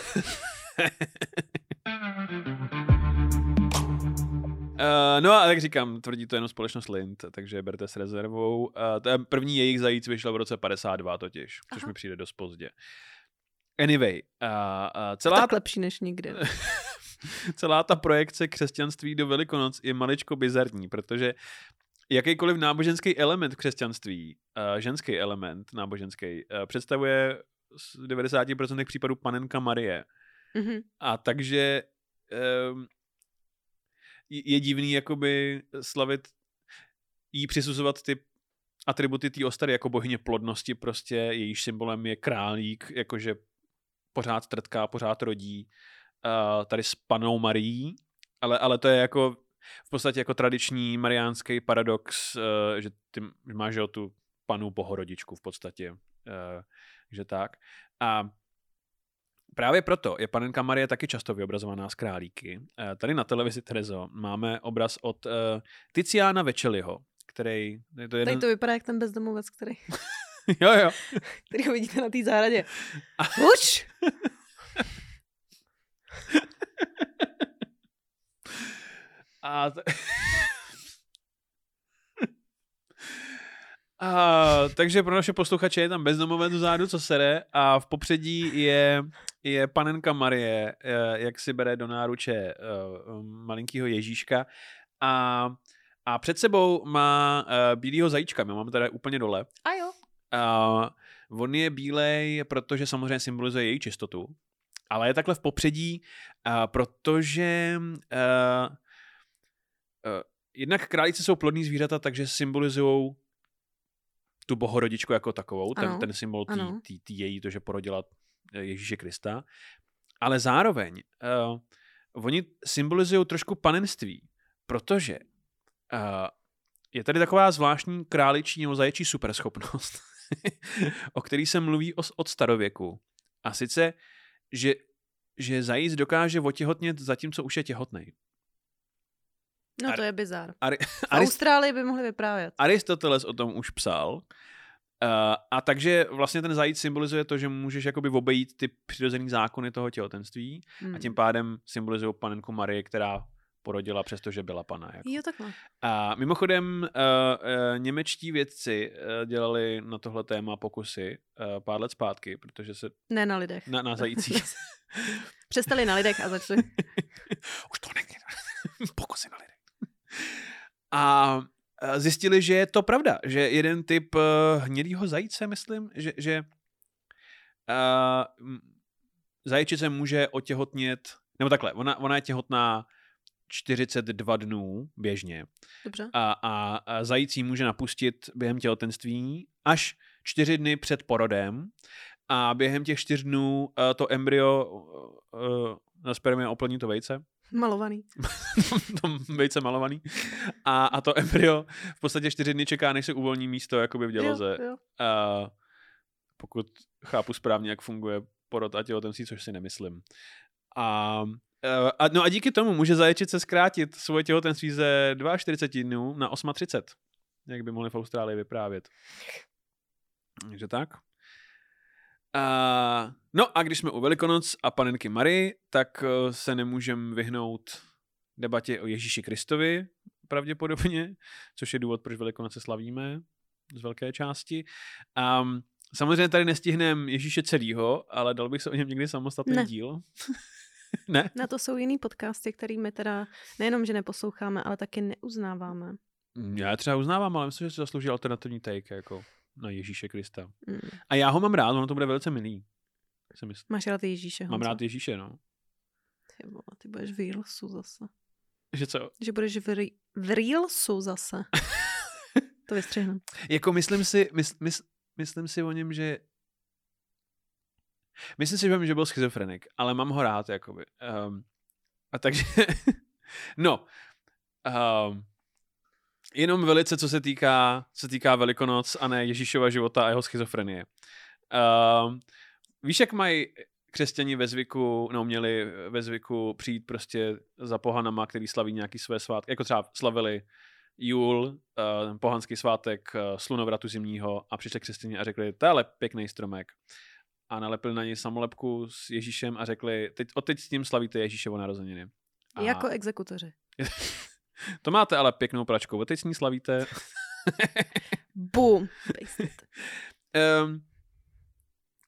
Speaker 1: Uh, no a jak říkám, tvrdí to jenom společnost Lind, takže berte s rezervou. Uh, to je první jejich zajíc vyšel v roce 52 totiž, což
Speaker 2: Aha.
Speaker 1: mi přijde dost pozdě. Anyway, uh, uh, celá,
Speaker 2: Tak lepší než nikdy.
Speaker 1: celá ta projekce křesťanství do Velikonoc je maličko bizarní, protože jakýkoliv náboženský element v křesťanství, uh, ženský element náboženský, uh, představuje z 90% případů panenka Marie.
Speaker 2: Mhm.
Speaker 1: A takže um, je divný jakoby slavit, jí přisuzovat ty atributy té ostary jako bohyně plodnosti, prostě jejíž symbolem je králík, jakože pořád trtká, pořád rodí, tady s panou Marií, ale, ale to je jako v podstatě jako tradiční mariánský paradox, uh, že ty máš tu panu bohorodičku v podstatě, uh, že tak. A právě proto je panenka Marie taky často vyobrazovaná z králíky. Eh, Tady na televizi Terezo máme obraz od uh, Tiziana Večeliho, který... Je to
Speaker 2: Tady
Speaker 1: jeden...
Speaker 2: to vypadá jak ten bezdomovec, který,
Speaker 1: jo, jo.
Speaker 2: který ho vidíte na té zahradě. Uč!
Speaker 1: A, t- a, takže pro naše posluchače je tam bezdomovec vzadu, co sere a v popředí je, je panenka Marie, eh, jak si bere do náruče eh, malinkého Ježíška a, a před sebou má eh, bílýho zajíčka, my máme tady úplně dole.
Speaker 2: A jo.
Speaker 1: A on je bílej, protože samozřejmě symbolizuje její čistotu, ale je takhle v popředí, protože jednak králíci jsou plodní zvířata, takže symbolizují tu bohorodičku jako takovou, ten,
Speaker 2: Ano,
Speaker 1: ten symbol tý, tý, tý její, to, že porodila Ježíše Krista. Ale zároveň uh, oni symbolizují trošku panenství, protože uh, je tady taková zvláštní králičí nebo zaječí superschopnost, o který se mluví os- od starověku. A sice, že, že zajíc dokáže otěhotnět zatímco už je těhotný.
Speaker 2: No
Speaker 1: Ar-
Speaker 2: to je bizar.
Speaker 1: Ari-
Speaker 2: V Austrálii by mohli vyprávět.
Speaker 1: Aristoteles o tom už psal. Uh, a takže vlastně ten zajíc symbolizuje to, že můžeš jakoby obejít ty přirozené zákony toho těhotenství
Speaker 2: Hmm.
Speaker 1: a tím pádem symbolizují panenku Marie, která porodila, přestože byla pana. Jako.
Speaker 2: Jo, takhle.
Speaker 1: A mimochodem, uh, uh, němečtí vědci uh, dělali na tohle téma pokusy uh, pár let zpátky, protože se
Speaker 2: Ne na lidech.
Speaker 1: na, na zajících.
Speaker 2: Přestali na lidech a začali.
Speaker 1: Už to není. Pokusy na lidech. A eh, zjistili, že je to pravda, že jeden typ uh, hnědýho zajíce, myslím, že, že uh, zajčice může otěhotnět, nebo takhle, ona, ona je těhotná 42 dnů běžně.
Speaker 2: Dobře.
Speaker 1: a, a, a zající může napustit během těhotenství až čtyři dny před porodem. A během těch čtyř dnů uh, to embryo uh, na spermie oplní to vejce,
Speaker 2: Malovaný.
Speaker 1: to vejce malovaný a, a to embryo v podstatě čtyři dny čeká, než se uvolní místo jakoby v děloze.
Speaker 2: Jo, jo.
Speaker 1: A pokud chápu správně, jak funguje porod a těhotenství, což si nemyslím. A, eh, a, no a díky tomu může zaječice zkrátit svoje těhotenství ze 42 dnů na 38, jak by mohli v Austrálii vyprávět. Takže tak. A, no a když jsme u Velikonoc a panenky Marie, tak eh, se nemůžeme vyhnout debatě o Ježíši Kristovi, pravděpodobně, což je důvod, proč Velikonoce slavíme z velké části. Um, samozřejmě tady nestihneme Ježíše celýho, ale dal bych se o něm někdy samostatný
Speaker 2: Ne.
Speaker 1: díl. ne?
Speaker 2: Na to jsou jiný podcasty, který my teda nejenom, že neposloucháme, ale taky neuznáváme.
Speaker 1: Já třeba uznávám, ale myslím, že si zaslouží alternativní take jako na Ježíše Krista.
Speaker 2: Mm.
Speaker 1: A já ho mám rád, ono to bude velice milý. Si myslím.
Speaker 2: Máš rád Ježíše,
Speaker 1: Mám
Speaker 2: Honzo?
Speaker 1: rád Ježíše, no.
Speaker 2: Ty vole, ty budeš v Reelsu zase.
Speaker 1: Že co?
Speaker 2: Že budeš v, re- v Reelsu zase. to vystřihnu.
Speaker 1: Jako myslím si, mys, mys, myslím si o něm, že myslím si, že, vím, že byl schizofrenik, ale mám ho rád, jakoby. Um, a takže, no, um, jenom velice, co se týká, co se týká Velikonoc a ne Ježíšova života a jeho schizofrenie. Um, víš, jak mají křesťani ve zvyku, no měli ve zvyku přijít prostě za pohanama, který slaví nějaký své svátky, jako třeba slavili Jul, uh, pohanský svátek uh, slunovratu zimního a přišli křesťani a řekli, to je pěkný stromek. A nalepili na něj samolepku s Ježíšem a řekli, teď, od teď s tím slavíte Ježíšovo narozeniny. A
Speaker 2: Jako exekutoři.
Speaker 1: to máte ale pěknou pračku, od teď s ní slavíte.
Speaker 2: Boom. Pasted.
Speaker 1: Um,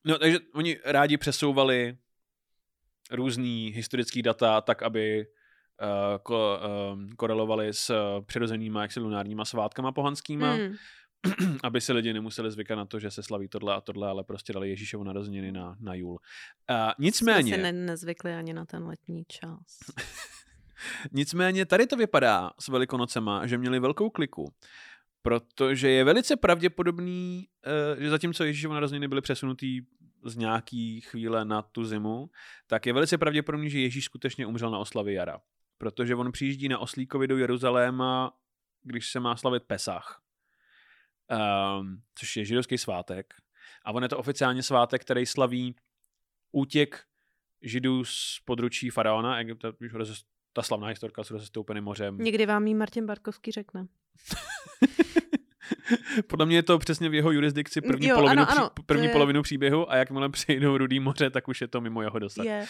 Speaker 1: no, takže oni rádi přesouvali různý historický data tak, aby uh, ko, um, korelovali s uh, přirozenýma jaksi lunárníma svátkama pohanskýma,
Speaker 2: Mm.
Speaker 1: aby si lidi nemuseli zvykat na to, že se slaví tohle a tohle, ale prostě dali Ježíšovu narozeniny na, na jůl. Uh,
Speaker 2: Jsme
Speaker 1: nicméně,
Speaker 2: si ne- nezvykli ani na ten letní čas.
Speaker 1: nicméně tady to vypadá s Velikonocema, že měli velkou kliku, protože je velice pravděpodobný, eh, že zatímco Ježíšovo narozeniny byly přesunutý z nějaký chvíle na tu zimu, tak je velice pravděpodobný, že Ježíš skutečně umřel na oslavě jara. Protože on přijíždí na Oslíkovi do Jeruzaléma, když se má slavit Pesach, um, což je židovský svátek. A on je to oficiálně svátek, který slaví útěk židů z područí faraona Egypta, ta slavná historka s rozestoupeným mořem.
Speaker 2: Někdy vám ji Martin Barkovský řekne.
Speaker 1: Podle mě je to přesně v jeho jurisdikci první,
Speaker 2: Jo,
Speaker 1: polovinu,
Speaker 2: ano, ano,
Speaker 1: pří, první
Speaker 2: je-
Speaker 1: polovinu příběhu a jakmile přejdou Rudý moře, tak už je to mimo jeho dosah.
Speaker 2: Je.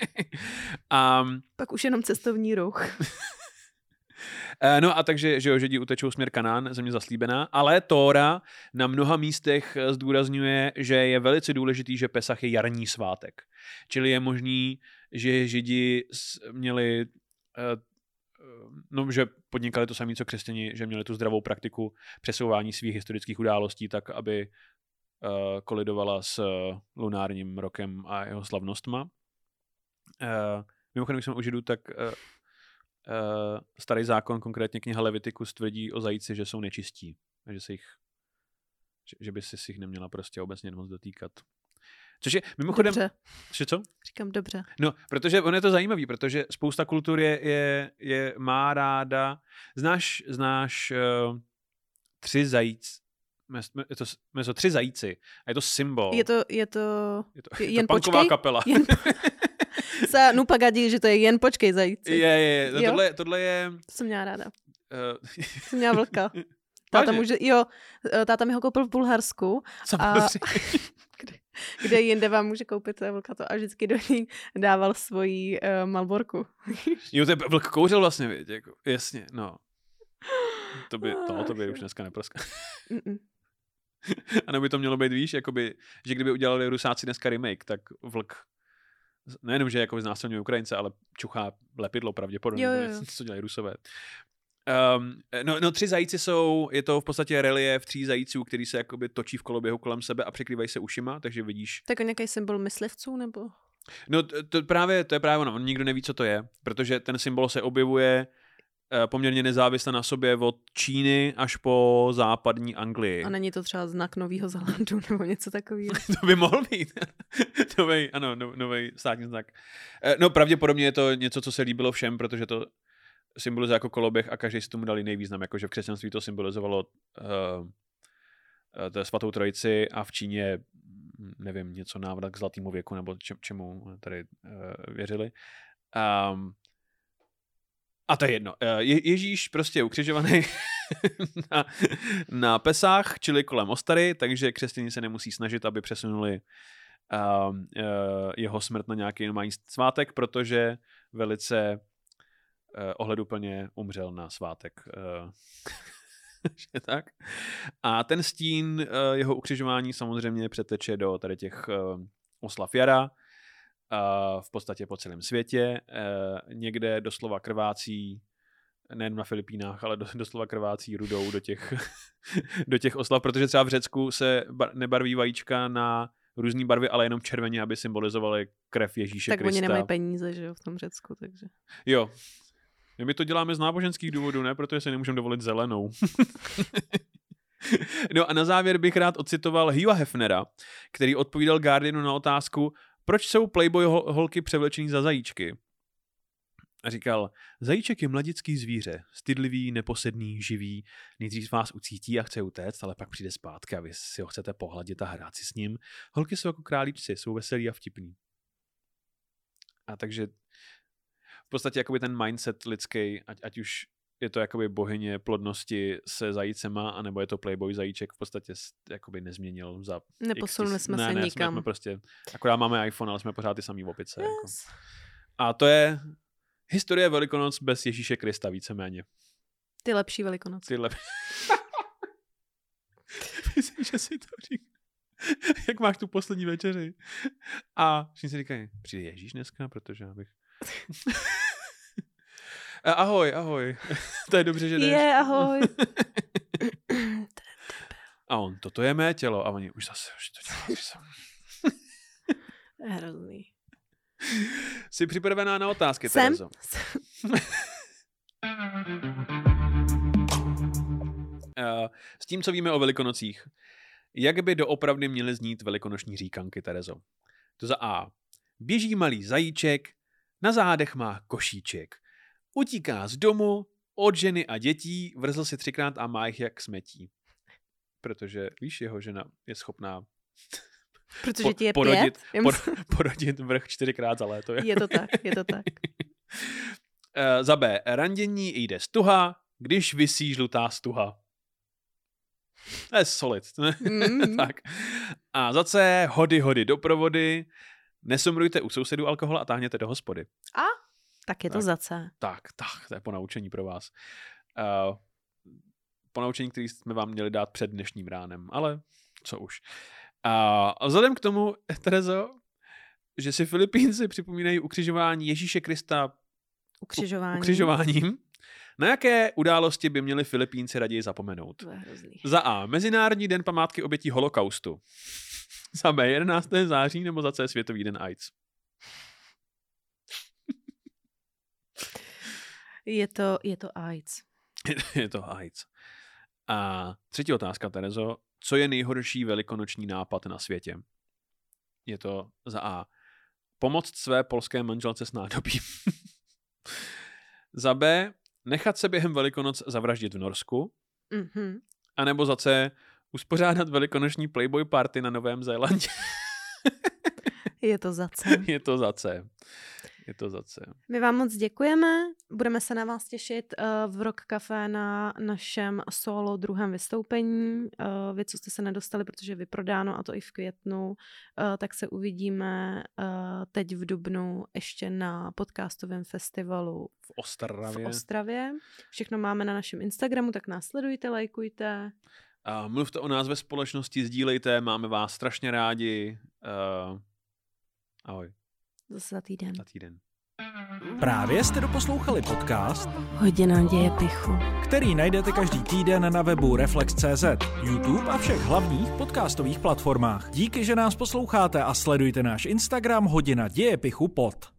Speaker 1: a,
Speaker 2: Pak už jenom cestovní ruch.
Speaker 1: Eh, No a takže, že jo, židi utečou směr Kanán, země zaslíbená, ale Tóra na mnoha místech eh, zdůrazňuje, že je velice důležitý, že Pesach je jarní svátek. Čili je možný, že židi měli, eh, eh, no, že podnikali to samé, co křesťani, že měli tu zdravou praktiku přesouvání svých historických událostí tak, aby eh, kolidovala s lunárním rokem a jeho slavnostma. Mimochodem, když jsem u židů, tak starý zákon, konkrétně kniha Levitikus, tvrdí o zajíci, že jsou nečistí. Že, se jich, že, že by si jich neměla prostě obecně moc dotýkat. Což je mimochodem...
Speaker 2: Dobře,
Speaker 1: Že co?
Speaker 2: říkám dobře.
Speaker 1: No, protože on je to zajímavý, protože spousta kultur je, je, je má ráda... Znáš, znáš uh, tři zajíc, mes- je to, je to tři zajíci a je to symbol.
Speaker 2: Je to, je to,
Speaker 1: je to,
Speaker 2: je-
Speaker 1: je
Speaker 2: jen
Speaker 1: to
Speaker 2: počkej.
Speaker 1: kapela.
Speaker 2: jen, sa nu pagadí, že to je jen počkej zajíci.
Speaker 1: Je, je, je. No, tohle, tohle je...
Speaker 2: To jsem měla ráda.
Speaker 1: Uh,
Speaker 2: Jsem měla vlka. Táta může, jo, eh, táta mi ho koupil v Bulharsku,
Speaker 1: samozřejmě.
Speaker 2: kde, kde jinde vám může koupit eh, vlka to a vždycky do ní dával svoji uh, malborku.
Speaker 1: Jo, to je vlk kouřil vlastně, viď, jako, jasně, no. To by, to, to by už dneska neproská.
Speaker 2: Mm-mm.
Speaker 1: A nebo by to mělo být, víš, jakoby, že kdyby udělali Rusáci dneska remake, tak vlk nejenom, že jako znásilňuje Ukrajince, ale čuchá lepidlo pravděpodobně,
Speaker 2: Jo, jo,
Speaker 1: co dělají Rusové. Um, no, no, tři zajíci jsou, je to v podstatě relief tří zajíců, který se jakoby točí v koloběhu kolem sebe a překrývají se ušima, takže vidíš
Speaker 2: Tak nějaký symbol myslivců, nebo?
Speaker 1: No to, to právě, to je právě ono, on nikdo neví, co to je, protože ten symbol se objevuje eh, poměrně nezávisle na sobě od Číny až po západní Anglii.
Speaker 2: A není to třeba znak Nového Zelandu nebo něco takového?
Speaker 1: To by mohl být. novej, ano, no, nový státní znak. Eh, No pravděpodobně je to něco, co se líbilo všem, protože to symbolizuje jako koloběh a každý si tomu dal jiný význam, jakože v křesťanství to symbolizovalo uh, uh, svatou trojici a v Číně nevím, něco návrat k zlatému věku nebo če, čemu tady uh, věřili. Um, a to je jedno. Je, Ježíš prostě je ukřižovaný na, na Pesách, čili kolem Ostary, takže křesťané se nemusí snažit, aby přesunuli um, uh, jeho smrt na nějaký normální svátek, protože velice uh, ohleduplně umřel na svátek. Uh, že tak. A ten stín uh, jeho ukřižování samozřejmě přeteče do tady těch uh, oslav jara, uh, v podstatě po celém světě. Uh, někde doslova krvácí nejen na Filipínách, ale do, doslova krvácí rudou do těch, do těch oslav, protože třeba v Řecku se bar, nebarví vajíčka na různé barvy, ale jenom červeně, aby symbolizovaly krev Ježíše
Speaker 2: tak
Speaker 1: Krista.
Speaker 2: oni nemají peníze, že jo, v tom Řecku, takže.
Speaker 1: Jo. My to děláme z náboženských důvodů, ne? Protože si nemůžeme dovolit zelenou. no a na závěr bych rád ocitoval Hugha Hefnera, který odpovídal Guardianu na otázku, proč jsou Playboy hol- holky převlečený za zajíčky. A říkal, zajíček je mladický zvíře, stydlivý, neposedný, živý, nejdřív vás ucítí a chce utéct, ale pak přijde zpátky a vy si ho chcete pohladit a hrát si s ním. Holky jsou jako králíčci, jsou veselí a vtipný. A takže v podstatě jakoby ten mindset lidský, ať, ať už je to jakoby bohyně plodnosti se zajícema, anebo je to playboy zajíček, v podstatě jakoby nezměnil za
Speaker 2: Neposunuli jsme
Speaker 1: ne,
Speaker 2: se
Speaker 1: ne,
Speaker 2: nikam.
Speaker 1: Jsme, jsme prostě, akorát máme iPhone, ale jsme pořád ty samý opice. Jako.
Speaker 2: Yes.
Speaker 1: A to je historie Velikonoc bez Ježíše Krista víceméně.
Speaker 2: Ty lepší velikonoce.
Speaker 1: Tyhle... Myslím, že si to říká. Jak máš tu poslední večeři? A všichni si říkají, přijde Ježíš dneska, protože abych... A ahoj, ahoj. to je dobře, že jdeš.
Speaker 2: Je, ahoj.
Speaker 1: A on, toto je mé tělo. A oni, už zase, už to dělá.
Speaker 2: Hrozný.
Speaker 1: Jsi připravená na otázky,
Speaker 2: Jsem?
Speaker 1: Terezo? Eh, S tím, co víme o velikonocích, jak by doopravdy měly znít velikonoční říkanky, Terezo? To za A. Běží malý zajíček, na zádech má košíček. Utíká z domu, od ženy a dětí, vrzl si třikrát a má jich jak smetí. Protože, víš, jeho žena je schopná
Speaker 2: Protože ti je
Speaker 1: porodit,
Speaker 2: pět.
Speaker 1: por, porodit vrch čtyřikrát za léto.
Speaker 2: Je to tak, je to tak.
Speaker 1: Eh, za B. Randění jde stuha, když visí žlutá stuha. To je solid.
Speaker 2: Mm.
Speaker 1: tak. A za C. Hody, hody, doprovody. Nesumrujte u sousedů alkohol a táhněte do hospody.
Speaker 2: Tak je to
Speaker 1: Tak.
Speaker 2: za C.
Speaker 1: Tak, tak, to je ponaučení pro vás. Uh, ponaučení, který jsme vám měli dát před dnešním ránem, ale co už. A vzhledem k tomu, Terezo, že si Filipínci připomínají ukřižování Ježíše Krista
Speaker 2: Ukřižování.
Speaker 1: ukřižováním, na jaké události by měli Filipínci raději zapomenout? Za A. Mezinárodní den památky obětí holokaustu. Za B. 11. září nebo za C. Světový den AIDS.
Speaker 2: Je to, je to AIDS.
Speaker 1: je to AIDS. A třetí otázka, Terezo. Co je nejhorší velikonoční nápad na světě? Je to za A. Pomoct své polské manželce s nádobím. za B. Nechat se během Velikonoc zavraždit v Norsku.
Speaker 2: Mhm.
Speaker 1: A nebo za C. Uspořádat velikonoční Playboy party na Novém Zélandě.
Speaker 2: Je to za C.
Speaker 1: je to za C. Je to za C.
Speaker 2: My vám moc děkujeme. Budeme se na vás těšit uh, v Rock Café na našem solo druhém vystoupení. Uh, vy, co jste se nedostali, protože je vyprodáno, a to i v květnu, uh, tak se uvidíme teď v Dubnu ještě na podcastovém festivalu
Speaker 1: V Ostravě.
Speaker 2: v Ostravě. Všechno máme na našem Instagramu, tak následujte, lajkujte.
Speaker 1: A mluvte o nás ve společnosti, sdílejte, máme vás strašně rádi. Uh, ahoj,
Speaker 2: Zase za týden.
Speaker 1: za týden.
Speaker 3: Právě jste doposlouchali podcast,
Speaker 2: Hodina děje pichu.
Speaker 3: který najdete každý týden na webu Reflex.cz, YouTube a všech hlavních podcastových platformách. Díky, že nás posloucháte a sledujte náš Instagram Hodina děje pichu pod.